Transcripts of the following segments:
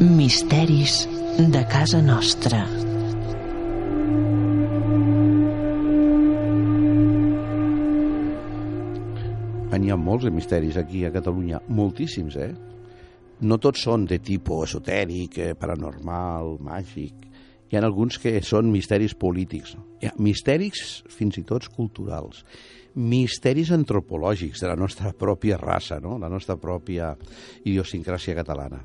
Misteris de casa nostra. N'hi ha molts de misteris aquí a Catalunya, moltíssims, eh? No tots són de tipus esotèric, eh, paranormal, màgic. Hi ha alguns que són misteris polítics. Hi ha misteris fins i tot culturals. Misteris antropològics de la nostra pròpia raça, no? la nostra pròpia idiosincràsia catalana.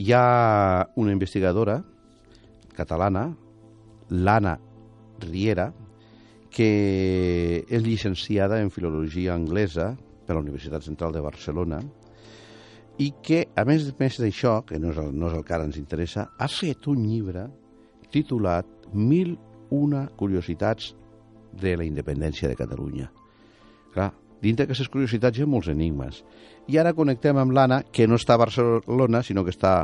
Hi ha una investigadora catalana, l'Anna Riera, que és llicenciada en Filologia Anglesa per la Universitat Central de Barcelona i que, a més, a més d'això, que no és, el, no és el que ara ens interessa, ha fet un llibre titulat Mil una curiositats de la independència de Catalunya. Clar, dintre d'aquestes curiositats hi ha molts enigmes. I ara connectem amb l'Anna, que no està a Barcelona, sinó que està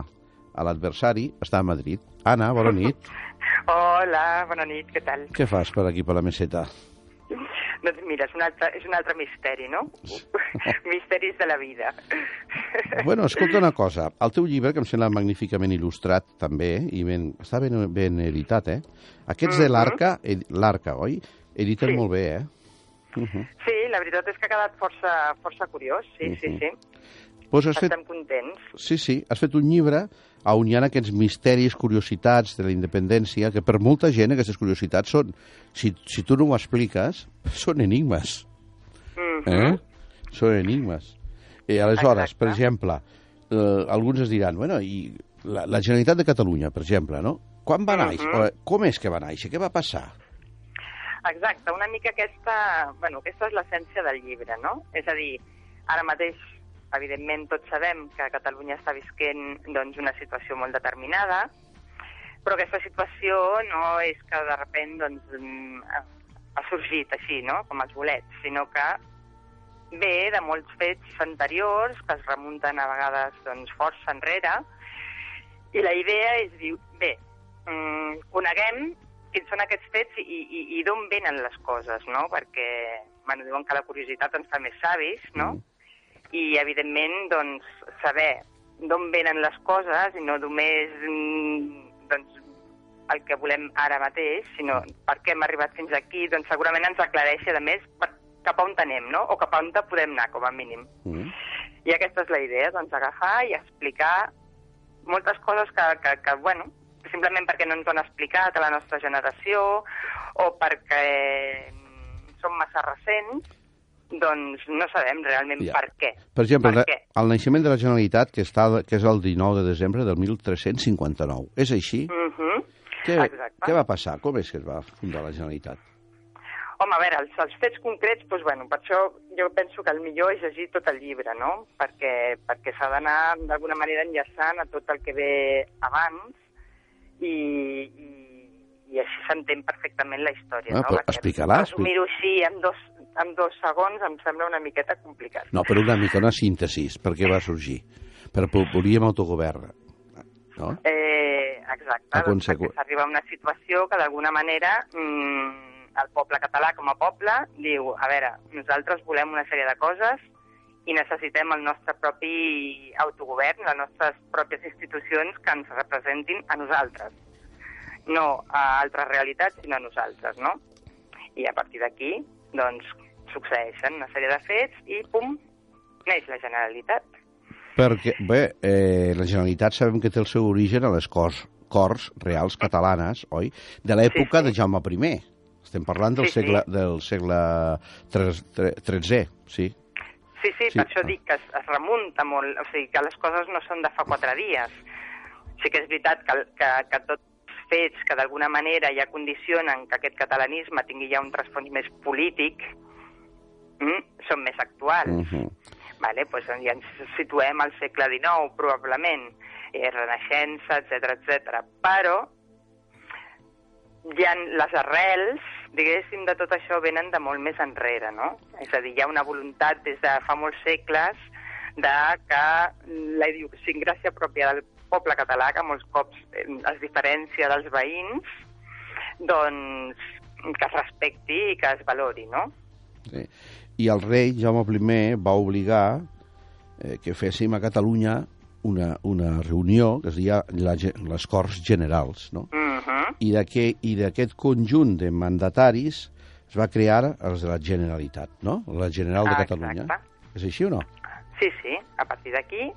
a l'adversari, està a Madrid. Anna, bona nit. Hola, bona nit, què tal? Què fas per aquí, per la meseta? Doncs mira, és un altre, és un altre misteri, no? Misteris de la vida. Bueno, escolta una cosa. El teu llibre, que em sembla magníficament il·lustrat també, i ben, està ben, ben editat, eh? Aquests de l'Arca, l'Arca, oi? Editen Sí. molt bé, eh? Uh -huh. Sí, la veritat és que ha quedat força, força curiós, sí, sí, Mhm. sí. Pues has fet, Estem contents. sí, sí, has fet un llibre on hi ha aquests misteris, curiositats de la independència, que per molta gent aquestes curiositats són, si, si tu no ho expliques, són enigmes. Mhm. Eh? Són enigmes. Eh, aleshores, Exacte. per exemple, eh, alguns es diran, bueno, i la, la Generalitat de Catalunya, per exemple, no? Quan va néixer? Mhm. O, Com és que va néixer? Què va passar? Exacte, una mica aquesta... Bueno, aquesta és l'essència del llibre, no? És a dir, ara mateix, evidentment, tots sabem que Catalunya està visquent doncs, una situació molt determinada, però aquesta situació no és que de sobte doncs, mm, ha sorgit així, no?, com els bolets, sinó que ve de molts fets anteriors que es remunten a vegades doncs, força enrere, i la idea és dir, bé, mm, coneguem quins són aquests fets i, i, i d'on venen les coses, no? Perquè, bueno, diuen que la curiositat ens fa més savis, no? Mm. I, evidentment, doncs, saber d'on venen les coses i no només mm, doncs, el que volem ara mateix, sinó per què hem arribat fins aquí, doncs segurament ens aclareixi, a més, per, cap a on anem, no? O cap a on podem anar, com a mínim. Mm. I aquesta és la idea, doncs agafar i explicar moltes coses que, que, que bueno, simplement perquè no ens ho han explicat a la nostra generació o perquè mm, són massa recents, doncs no sabem realment Ja. per què. Per exemple, per què? el naixement de la Generalitat, que, està, que és el 19 de desembre del 1359. És així? Uh -huh. Què, Exacte. què va passar? Com és que es va fundar la Generalitat? Home, a veure, els, els fets concrets, doncs, bueno, per això jo penso que el millor és llegir tot el llibre, no? Perquè, perquè s'ha d'anar d'alguna manera enllaçant a tot el que ve abans i, i, i així s'entén perfectament la història, Ah, no? explica-la, Resumir-ho així en dos, en dos segons em sembla una miqueta complicat. No, però una mica, una síntesi, per què va sorgir? Per volíem autogovern, no? Eh, exacte, A doncs perquè s'arriba a una situació que d'alguna manera mm, el poble català com a poble diu, a veure, nosaltres volem una sèrie de coses i necessitem el nostre propi autogovern, les nostres pròpies institucions que ens representin a nosaltres. No a altres realitats, sinó a nosaltres, no? I a partir d'aquí, doncs, succeeixen una sèrie de fets i, pum, neix la Generalitat. Perquè, bé, eh, la Generalitat sabem que té el seu origen a les cors, cors reals catalanes, oi? De l'època Sí, sí. de Jaume I. Estem parlant del Sí, sí. segle, del segle XIII, sí. Sí, sí, Sí. per això dic que es, es remunta molt, o sigui, que les coses no són de fa quatre dies. Sí que és veritat que, que, que tots els fets que d'alguna manera ja condicionen que aquest catalanisme tingui ja un trasfons més polític mm, són més actuals. Uh -huh. Vale, pues ja ens situem al segle XIX, probablement, eh, Renaixença, etc etc. Però ja les arrels, diguéssim, de tot això venen de molt més enrere, no? És a dir, hi ha una voluntat des de fa molts segles de que la idiosincràsia pròpia del poble català, que molts cops eh, es diferencia dels veïns, doncs que es respecti i que es valori, no? Sí. I el rei Jaume I va obligar eh, que féssim a Catalunya una, una reunió que es deia la, les Corts Generals, no? Mhm. I d'aquest i d'aquest conjunt de mandataris es va crear els de la Generalitat, no? La General de Ah, Catalunya. exacte. És així o no? Sí, sí, a partir d'aquí,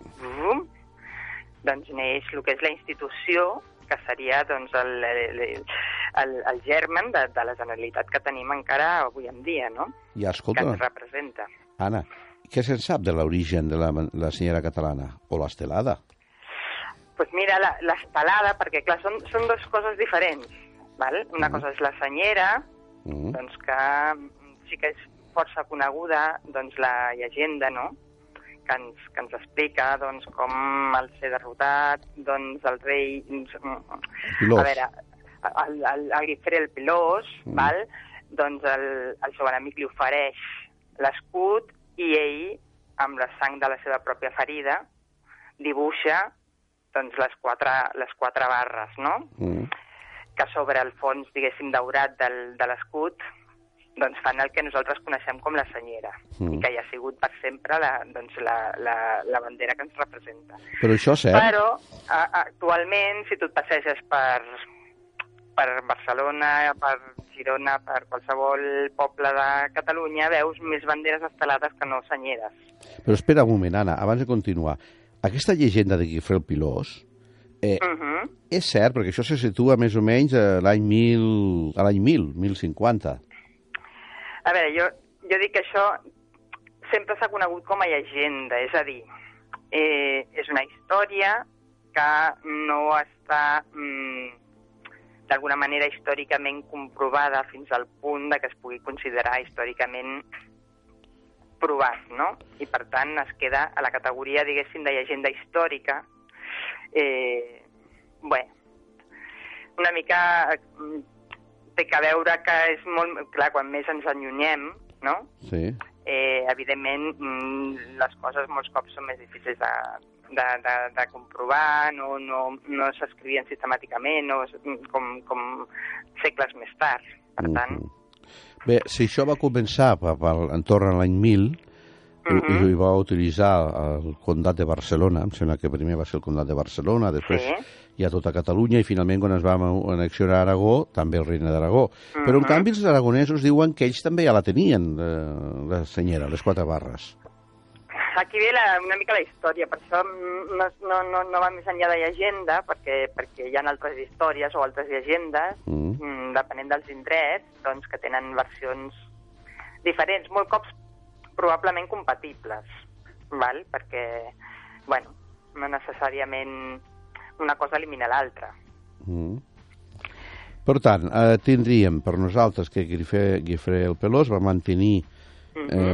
doncs neix el que és la institució, que seria doncs, el, el, el, el germen de, de la Generalitat que tenim encara avui en dia, no? Que escolta, ens representa. Anna, què se'n sap de l'origen de la, la senyora catalana? O l'estelada? pues mira, la- l'estelada, perquè clar, són, són dues coses diferents. Val? Una Mhm. cosa és la senyera, Mm. doncs que mm, sí que és força coneguda doncs, la llegenda, no?, que ens, que ens explica doncs, com al ser derrotat, doncs, el rei... Pilós. A veure, el, el, el Guifré el Pilós, Mm. mm. val? doncs el, el seu enemic li ofereix l'escut i ell, amb la sang de la seva pròpia ferida, dibuixa doncs, les, quatre, les quatre barres, no?, Mm. que sobre el fons, diguéssim, daurat del, de l'escut, doncs fan el que nosaltres coneixem com la senyera, Mm. i que hi ha sigut per sempre la, doncs, la, la, la bandera que ens representa. Però això és cert? Però a, actualment, si tu et passeges per, per Barcelona, per Girona, per qualsevol poble de Catalunya, veus més banderes estelades que no senyeres. Però espera un moment, Anna, abans de continuar. Aquesta llegenda de Guifré el Pilós eh, Uh -huh. és cert, perquè això se situa més o menys a l'any 1000, a l'any 1000, 1050. A veure, jo, jo dic que això sempre s'ha conegut com a llegenda, és a dir, eh, és una història que no està mm, d'alguna manera històricament comprovada fins al punt de que es pugui considerar històricament provat, no? I per tant es queda a la categoria, diguéssim, de llegenda històrica. Eh, bé, una mica mm, té que veure que és molt... Clar, quan més ens allunyem, no? Sí. eh, evidentment mm, les coses molts cops són més difícils de, de, de, de comprovar, no, no, no s'escrivien sistemàticament, no, com, com segles més tard. Per tant, Mhm. Bé, si això va començar per, per, entorn a l'any 1000, i, Mhm. i va utilitzar el Condat de Barcelona, em sembla que primer va ser el Condat de Barcelona, després Sí. ha tota Catalunya, i finalment quan es va annexionar Aragó, també el regne d'Aragó. Però en Mhm. canvi els aragonesos diuen que ells també ja la tenien, eh, la senyera, les quatre barres. Aquí ve la, una mica la història, per això no, no, no, no va més enllà de llegenda, perquè, perquè hi ha altres històries o altres llegendes, Mm. mm, depenent dels indrets, doncs, que tenen versions diferents, molt cops probablement compatibles, val? perquè, bueno, no necessàriament una cosa elimina l'altra. Mm. Per tant, eh, tindríem per nosaltres que Guifré, Guifré el Pelós va mantenir eh,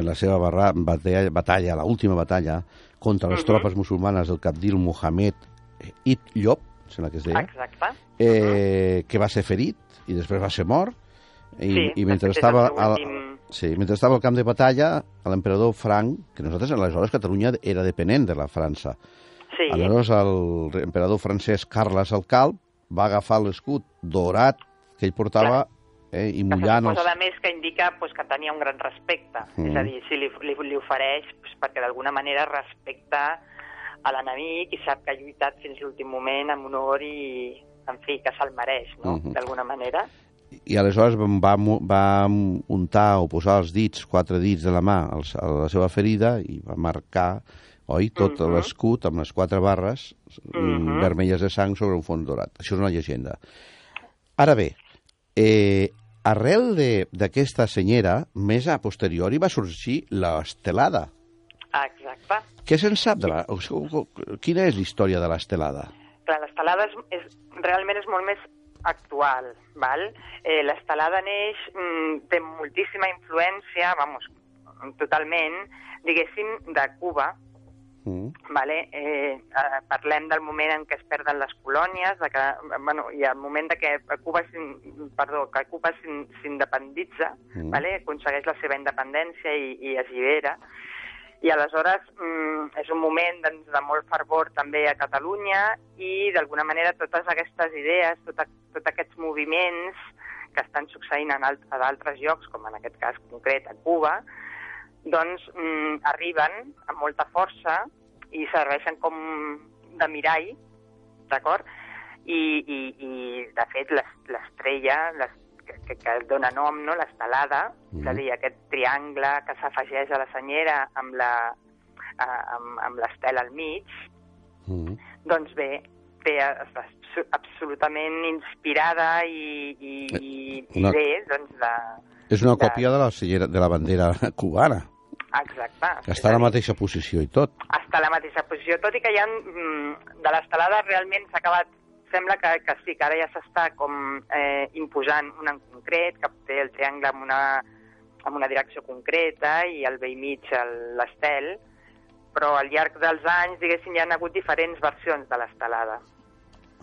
la seva barra, batalla, batalla, la última batalla contra les tropes musulmanes del capdil Mohamed Ibn Llop, em sembla que es deia, Exacte. eh, que va ser ferit i després va ser mort. I, Sí, i mentre estava al, sí, mentre estava al camp de batalla l'emperador Franc, que nosaltres aleshores Catalunya era depenent de la França. Sí, Aleshores, el emperador francès Carles el Calb va agafar l'escut dorat que ell portava eh, i mullant els... cosa de més que indica pues, que tenia un gran respecte. Mm. És a dir, si li, li, li ofereix pues, perquè d'alguna manera respecta a l'enemic i sap que ha lluitat fins l'últim moment amb honor i, en fi, que se'l mereix, no?, Mhm. d'alguna manera. I aleshores va, va untar o posar els dits, quatre dits de la mà als- a la seva ferida i va marcar oi, tot Mhm. l'escut amb les quatre barres mm, Mhm. vermelles de sang sobre un fons dorat. Això és una llegenda. Ara bé, eh, arrel de- d'aquesta senyera, més a posteriori va sorgir l'estelada. Exacte. Què se'n sap de la... Quina és la història de l'estelada? Clar, l'estelada és, és, realment és molt més actual, val? Eh, l'estelada neix, mm, té moltíssima influència, vamos, totalment, diguéssim, de Cuba, Mm. Vale? Eh, eh, parlem del moment en què es perden les colònies, de que, bueno, i el moment de que Cuba, s'in- perdó, que Cuba s'in- s'independitza, Mm. vale? aconsegueix la seva independència i, i es llibera. I aleshores mm, és un moment doncs, de molt fervor també a Catalunya i d'alguna manera totes aquestes idees, tota, tots aquests moviments que estan succeint en alt, a d'altres llocs, com en aquest cas concret a Cuba, doncs mm, arriben amb molta força i serveixen com de mirall, d'acord? I, i, I, de fet, l'es- l'estrella, l'es- que, que, que dona nom, no?, l'estelada, Mhm. és a dir, aquest triangle que s'afegeix a la senyera amb la eh, amb, amb l'estel al mig, Mm. doncs bé, bé, absolutament inspirada i, i, i, i Una- bé, doncs, de... És una de- còpia de la, senyera, de la bandera cubana, Exacte. que està a la mateixa posició i tot. està a la mateixa posició, tot i que ja mm, de l'estelada realment s'ha acabat sembla que, que sí, que ara ja s'està com eh, imposant un en concret, que té el triangle amb una, amb una direcció concreta i al vell mig el- l'estel, però al llarg dels anys, diguéssim, hi ha hagut diferents versions de l'estelada,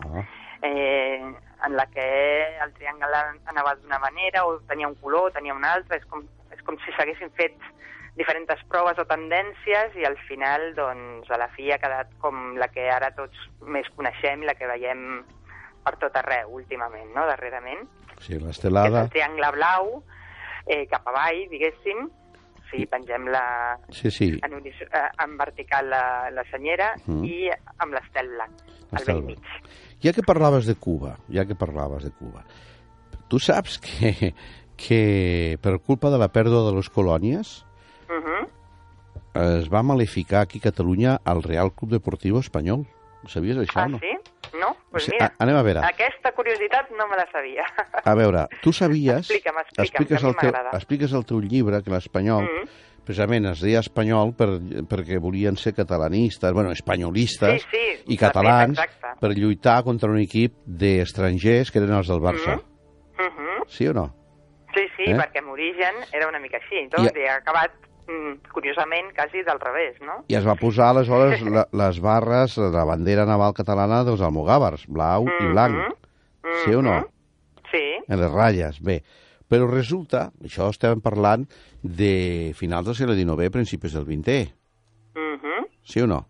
Ah. eh, en la que el triangle anava d'una manera o tenia un color, tenia un altre, és com, és com si s'haguessin fet diferents proves o tendències i al final, doncs, a la fi ha quedat com la que ara tots més coneixem i la que veiem per tot arreu últimament, no?, darrerament, Sí, que és l'estelada... el triangle blau eh, cap avall, diguéssim, sí, pengem la, Sí, sí, en, horiz- eh, en vertical la, la senyera Mm. i amb l'estel blanc, al vell mig. Ja que parlaves de Cuba, ja que parlaves de Cuba, tu saps que, que per culpa de la pèrdua de les colònies Uh -huh. es va maleficar aquí a Catalunya al Real Club Deportiu Espanyol. Sabies això, Ah, no? sí? No? Pues mira, a- anem a veure. aquesta curiositat no me la sabia. A veure, tu sabies... Explica'm, explica'm, expliques, que a mi m'agrada. expliques el teu llibre, que l'espanyol, Mm. precisament es deia espanyol per, perquè volien ser catalanistes, bueno, espanyolistes Sí, sí, i fet, catalans exacte. per lluitar contra un equip d'estrangers que eren els del Barça. Uh -huh. Sí o no? Sí, sí, Eh? perquè en origen era una mica així. I- Doncs, I ha acabat, mm, curiosament, quasi del revés, no? I es va posar aleshores la, les barres de la bandera naval catalana dels almogàvers, blau i blanc. Mhm. Sí o no? Mhm. Sí, En les ratlles, bé. Però resulta, això estem parlant de finals del segle XIX, principis del XX, mhm. sí o no?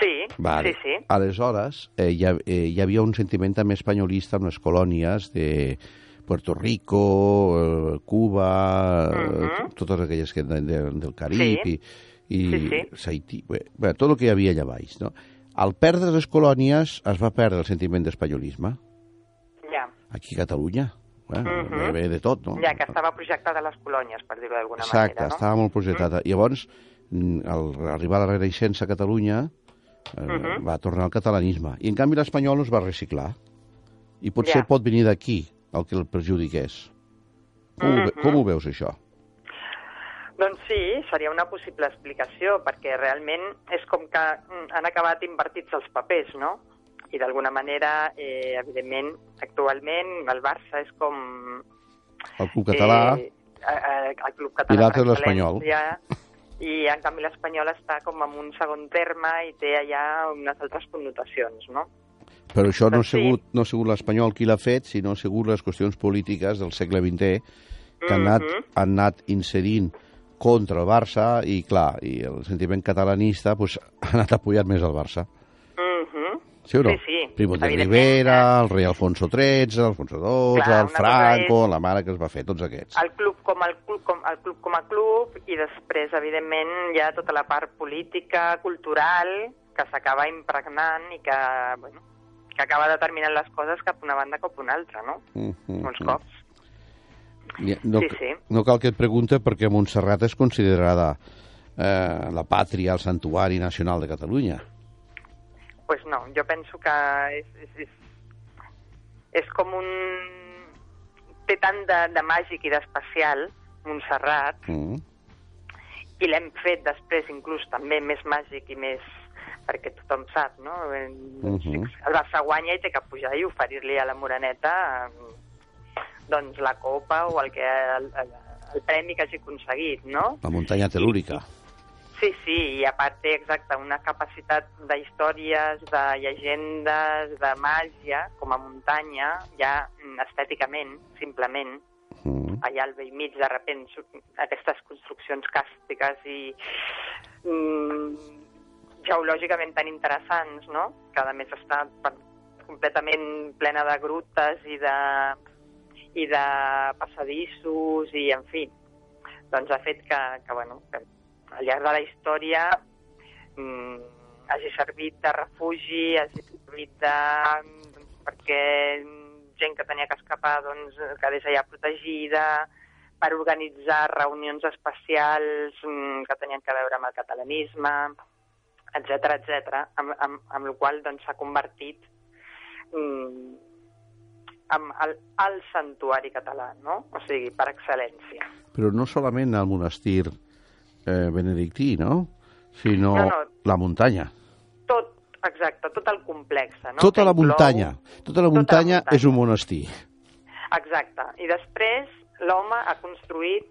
sí, Vale. sí, sí. Aleshores, eh, hi, ha, eh, hi havia un sentiment també espanyolista amb les colònies de Puerto Rico, eh, Cuba, eh, Mhm. totes aquelles que de, de, del Carib Sí. i, i Sí, sí. Haití, bé, bé, tot el que hi havia allà baix. No? Al perdre les colònies es va perdre el sentiment d'espanyolisme Ja. aquí a Catalunya. Bueno, Mhm. ve, ve de tot, no? Ja, que estava projectada a les colònies, per dir-ho d'alguna Exacte, manera, no? estava molt projectada. Llavors, mm, al arribar a la Renaixença a Catalunya, eh, Mhm. va tornar al catalanisme. I, en canvi, l'espanyol no es va reciclar. I potser Ja. pot venir d'aquí el que el perjudiqués. Com, ho, ve- Mhm. com ho veus, això? Doncs sí, seria una possible explicació, perquè realment és com que mm, han acabat invertits els papers, no? I d'alguna manera, eh, evidentment, actualment el Barça és com... El club català... Eh, el club català I l'altre per l'Espanyol. I en canvi l'Espanyol està com en un segon terme i té allà unes altres connotacions, no? Però això no ha sigut, no ha sigut l'espanyol qui l'ha fet, sinó han sigut les qüestions polítiques del segle XX que han anat, Mhm. han anat inserint contra el Barça i, clar, i el sentiment catalanista pues, ha anat apoyant més el Barça. Mhm. Sí o no? Sí, sí, Primo de Rivera, el rei Alfonso XIII, Alfonso XII, Clar, el Franco, la mare que es va fer, tots aquests. el club com el club com el club com a club i després evidentment hi ha tota la part política, cultural que s'acaba impregnant i que, bueno, que acaba determinant les coses cap una banda cap una altra, no? Mm, mm, Molts cops. No, Sí, sí. no cal que et pregunte perquè Montserrat és considerada eh, la pàtria, el santuari nacional de Catalunya. pues no, jo penso que és, és, és, és com un... té tant de, de màgic i d'especial, Montserrat, Mm. i l'hem fet després inclús també més màgic i més perquè tothom sap, no? Doncs, Mhm. El Barça guanya i té que pujar i oferir-li a la Moreneta eh, doncs la copa o el, que, el, el, el premi que hagi aconseguit, no? La muntanya telúrica. Sí, sí, i a part té exacte una capacitat d'històries, de llegendes, de màgia, com a muntanya, ja estèticament, simplement, Mm. allà al vell mig, de repent, aquestes construccions càstiques i mm, geològicament tan interessants, no?, que a més està completament plena de grutes i de, i de passadissos i, en fi, doncs ha fet que, que, bueno, que al llarg de la història mm, hagi servit de refugi, hagi servit de... perquè gent que tenia que escapar doncs, quedés allà protegida, per organitzar reunions especials mm, que tenien que veure amb el catalanisme, etc etc, amb, amb, amb el qual doncs, s'ha doncs, convertit mm, en el, el santuari català, no? o sigui, per excel·lència. Però no solament el monestir eh, benedictí, no? sinó no, no. la muntanya. Tot, exacte, tot el complex. No? Tota la muntanya, tota la muntanya tota la és un monestir. Exacte, i després l'home ha construït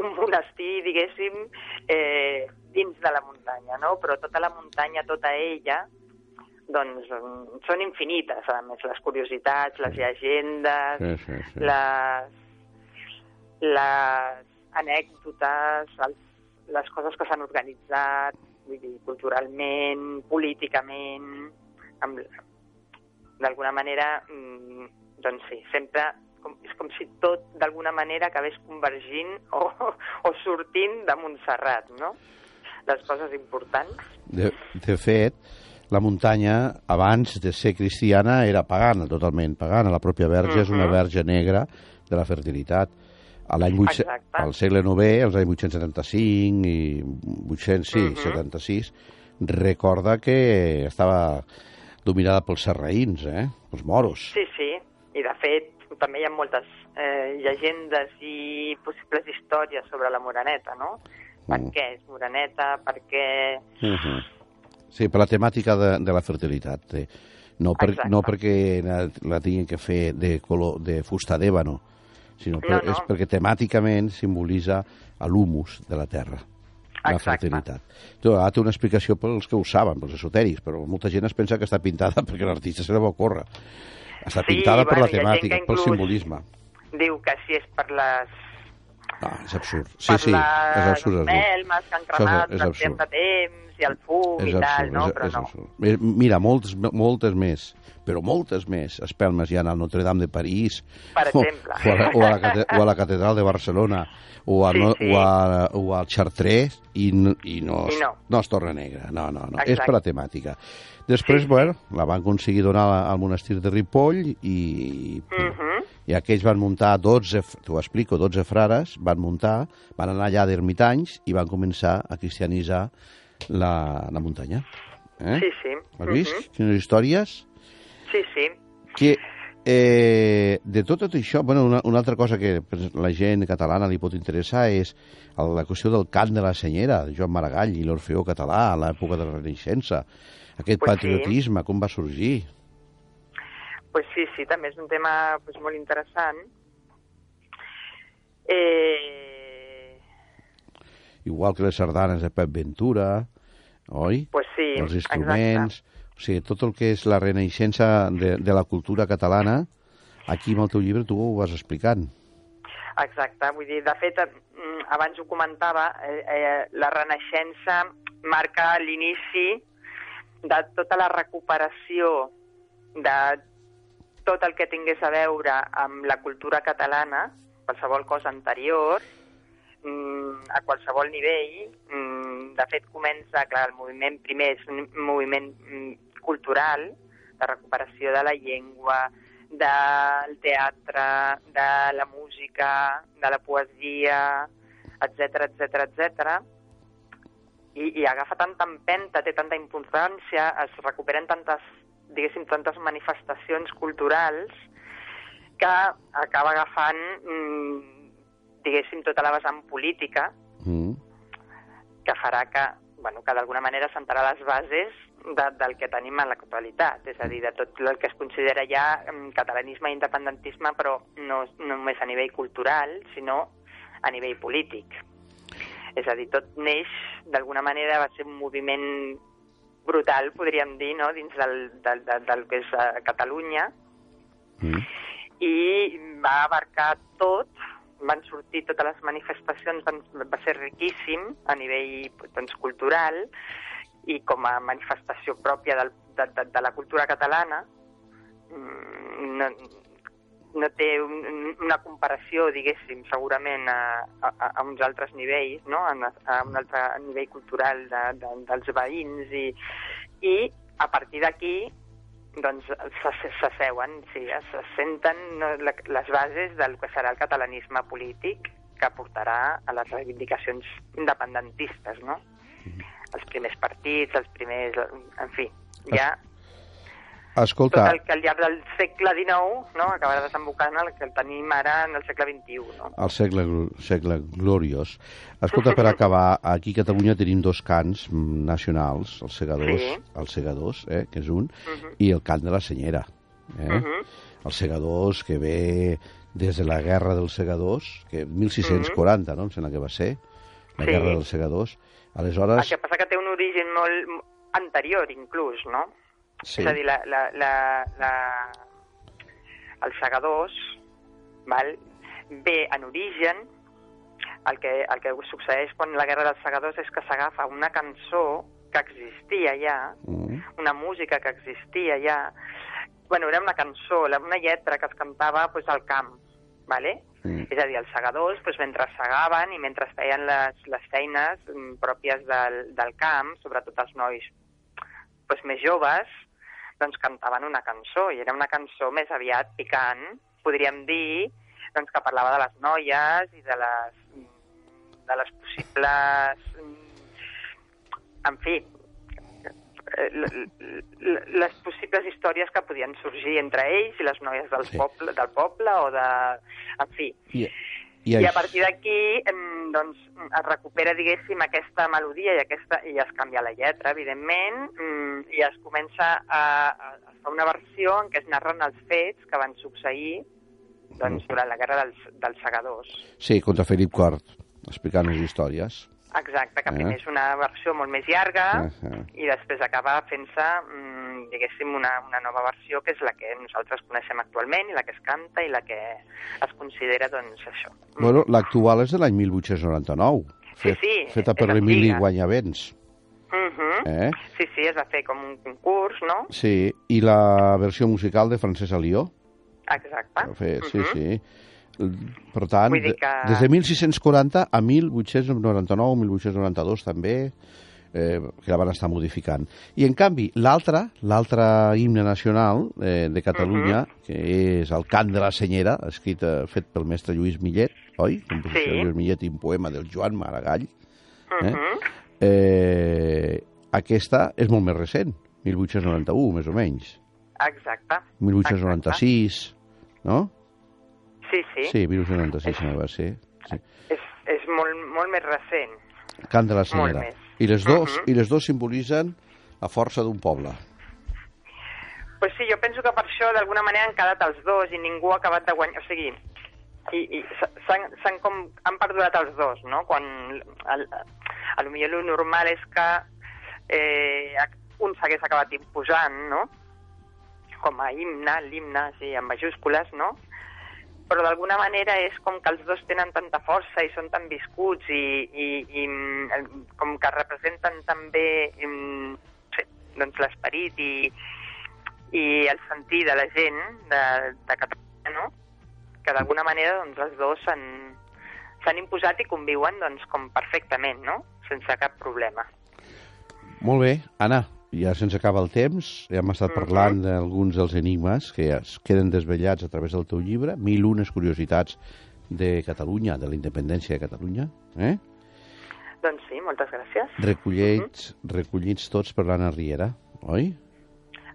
un monestir, diguéssim, eh, dins de la muntanya, no? Però tota la muntanya, tota ella, doncs són infinites, a més, les curiositats, les llegendes, sí, sí, sí. les, les anècdotes, els, les coses que s'han organitzat, vull dir, culturalment, políticament, amb, d'alguna manera, mm, doncs sí, sempre com, és com si tot d'alguna manera acabés convergint o, o sortint de Montserrat, no? Les coses importants. De, de fet, la muntanya, abans de ser cristiana, era pagana, totalment pagana. La pròpia verge uh -huh. és una verge negra de la fertilitat. A l'any al segle IX, als anys 875 i 876, uh -huh. recorda que estava dominada pels serraïns, eh? pels moros. Sí, sí, i de fet també hi ha moltes eh, llegendes i possibles històries sobre la Moraneta, no? Per uh -huh. què és Moraneta, per què... Uh -huh Sí, per la temàtica de, de la fertilitat. Eh? No, per, no perquè la, la tinguin que fer de, color, de fusta d'ébano, sinó per, no, no. és perquè temàticament simbolitza l'humus de la terra la Exacte. Tu, ara té una explicació pels que ho saben, pels esotèrics, però molta gent es pensa que està pintada perquè l'artista se la va córrer. Està sí, pintada bueno, per la temàtica, pel simbolisme. Diu que si és per les Ah, és absurd. Sí, sí, és absurd. Per les melmes que han cremat durant temps de temps, i el fum és i absurd, tal, no? És, però és no. Absurd. Mira, moltes, moltes més, però moltes més espelmes hi ha al Notre Dame de París, per exemple. O, o, a, la, o, a, la, o a la Catedral de Barcelona, o, a, sí, no, sí. o, a, o al Chartreux, i, i, no, I no. no es torna negra. No, no, no. Exacte. És per la temàtica. Després, sí. bueno, la van aconseguir donar al monestir de Ripoll i, mhm. -huh. I aquells van muntar 12, t'ho explico, 12 frares, van muntar, van anar allà d'ermitanys i van començar a cristianitzar la, la muntanya. Eh? Sí, sí. Has vist? Uh -huh. Quines històries? Sí, sí. Que eh, de tot, tot això, bueno, una, una altra cosa que la gent catalana li pot interessar és la qüestió del cant de la senyera, de Joan Maragall i l'Orfeó català a l'època de la Renaixença. Aquest pues patriotisme, sí. com va sorgir? Pues sí, sí, també és un tema pues, molt interessant. Eh, igual que les sardanes de Pep Ventura, oi? Pues sí, Els instruments... Exacte. O sigui, tot el que és la renaixença de, de la cultura catalana, aquí amb el teu llibre tu ho vas explicant. Exacte, vull dir, de fet, mm, abans ho comentava, eh, eh, la Renaixença marca l'inici de tota la recuperació de tot el que tingués a veure amb la cultura catalana, qualsevol cosa anterior, mm, a qualsevol nivell. Mm, de fet, comença, clar, el moviment primer és un moviment mm, cultural, de recuperació de la llengua, del teatre, de la música, de la poesia, etc etc etc. I, i agafa tanta empenta, té tanta importància, es recuperen tantes, diguéssim, tantes manifestacions culturals que acaba agafant mm, diguéssim, tota la vessant política, mm. que farà que, bueno, que d'alguna manera sentarà les bases de, del que tenim en l'actualitat, és a dir, de tot el que es considera ja mm, catalanisme i independentisme, però no, no només a nivell cultural, sinó a nivell polític. És a dir, tot neix, d'alguna manera, va ser un moviment brutal, podríem dir, no?, dins del, del, del, del que és eh, Catalunya, mm. i va abarcar tot, van sortir totes les manifestacions, van, va ser riquíssim a nivell doncs, cultural i com a manifestació pròpia del, de, de, de la cultura catalana mm, no, no té un, una comparació, diguéssim, segurament a, a, a uns altres nivells, no? a, a un altre nivell cultural de, de, dels veïns i, i a partir d'aquí doncs s'asseuen, sí, se senten les bases del que serà el catalanisme polític que portarà a les reivindicacions independentistes, no? Mm -hmm. Els primers partits, els primers... En fi, ja Escolta... Tot el que al llarg del segle XIX no, acabarà desembocant el que el tenim ara en el segle XXI. No? El segle, segle gloriós. Escolta, per acabar, aquí a Catalunya tenim dos cants nacionals, els segadors, sí. els segadors eh, que és un, uh -huh. i el cant de la senyera. Eh? Uh -huh. Els segadors que ve des de la guerra dels segadors, que 1640, uh -huh. no? em sembla que va ser, la sí. guerra dels segadors. Aleshores... El que passa que té un origen molt anterior, inclús, no? Sí. És a dir, la, la, la, la, els segadors val, ve en origen el que, el que succeeix quan la Guerra dels Segadors és que s'agafa una cançó que existia ja, mm. una música que existia ja, bueno, era una cançó, una lletra que es cantava pues, al camp, ¿vale? Mm. És a dir, els segadors, pues, mentre segaven i mentre feien les, les feines mm, pròpies del, del camp, sobretot els nois pues, més joves, doncs cantaven una cançó, i era una cançó més aviat picant, podríem dir, doncs que parlava de les noies i de les, de les possibles... En fi, les possibles històries que podien sorgir entre ells i les noies del, sí. poble, del poble o de... En fi. Yeah. I, I a partir d'aquí doncs, es recupera, diguéssim, aquesta melodia i, aquesta, i es canvia la lletra, evidentment, mm, i es comença a, a, a fer una versió en què es narren els fets que van succeir doncs, durant la guerra dels, dels segadors. Sí, contra Felip IV, explicant les històries. Exacte, que primer eh? és una versió molt més llarga uh -huh. i després acaba fent-se, mmm, diguéssim, una, una nova versió que és la que nosaltres coneixem actualment i la que es canta i la que es considera, doncs, això. Bueno, l'actual és de l'any 1899, fet, sí, sí, feta per l'Emili Guanyavents. Uh -huh. eh? Sí, sí, es va fer com un concurs, no? Sí, i la versió musical de Francesc Alió. Exacte. Fer, sí, uh -huh. sí. Per tant, que... des de 1640 a 1899 o 1892 també, eh, que la van estar modificant. I, en canvi, l'altre, l'altre himne nacional eh, de Catalunya, uh -huh. que és el Cant de la Senyera, escrit, eh, fet pel mestre Lluís Millet, oi? Composició sí. Lluís Millet i un poema del Joan Maragall. Eh? Uh -huh. eh, aquesta és molt més recent, 1891, més o menys. Exacte. 1896, Exacte. no? Sí, sí. Sí, virus 96 és, va ser. Sí. És, és molt, molt més recent. Cant de la senyora. I les dos, uh -huh. I les dos simbolitzen la força d'un poble. Pues sí, jo penso que per això d'alguna manera han quedat els dos i ningú ha acabat de guanyar. O sigui, i, i s'han com han perdurat els dos, no? Quan el, a lo millor el normal és que eh, un s'hagués acabat imposant, no? Com a himne, l'himne, sí, en majúscules, no? Però d'alguna manera és com que els dos tenen tanta força i són tan viscuts i, i, i com que representen també sí, doncs l'esperit i, i el sentir de la gent de, de Catalunya, no? que d'alguna manera doncs, els dos s'han imposat i conviuen doncs, com perfectament, no? sense cap problema. Molt bé, Anna, ja se'ns acaba el temps, ja hem estat parlant d'alguns dels enigmes que es queden desvetllats a través del teu llibre, Mil unes curiositats de Catalunya, de la independència de Catalunya. Eh? Doncs sí, moltes gràcies. Recollits, uh -huh. recollits tots per l'Anna Riera, oi?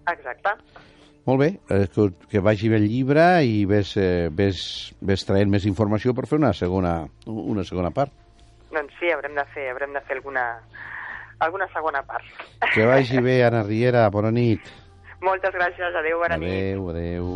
Exacte. Molt bé, eh, que, que vagi bé el llibre i ves, eh, ves, ves traient més informació per fer una segona, una segona part. Doncs sí, haurem de fer, haurem de fer alguna, alguna segona part. Que vagi bé, Anna Riera. Bona nit. Moltes gràcies. Adéu, bona adéu, nit. Adéu, adéu.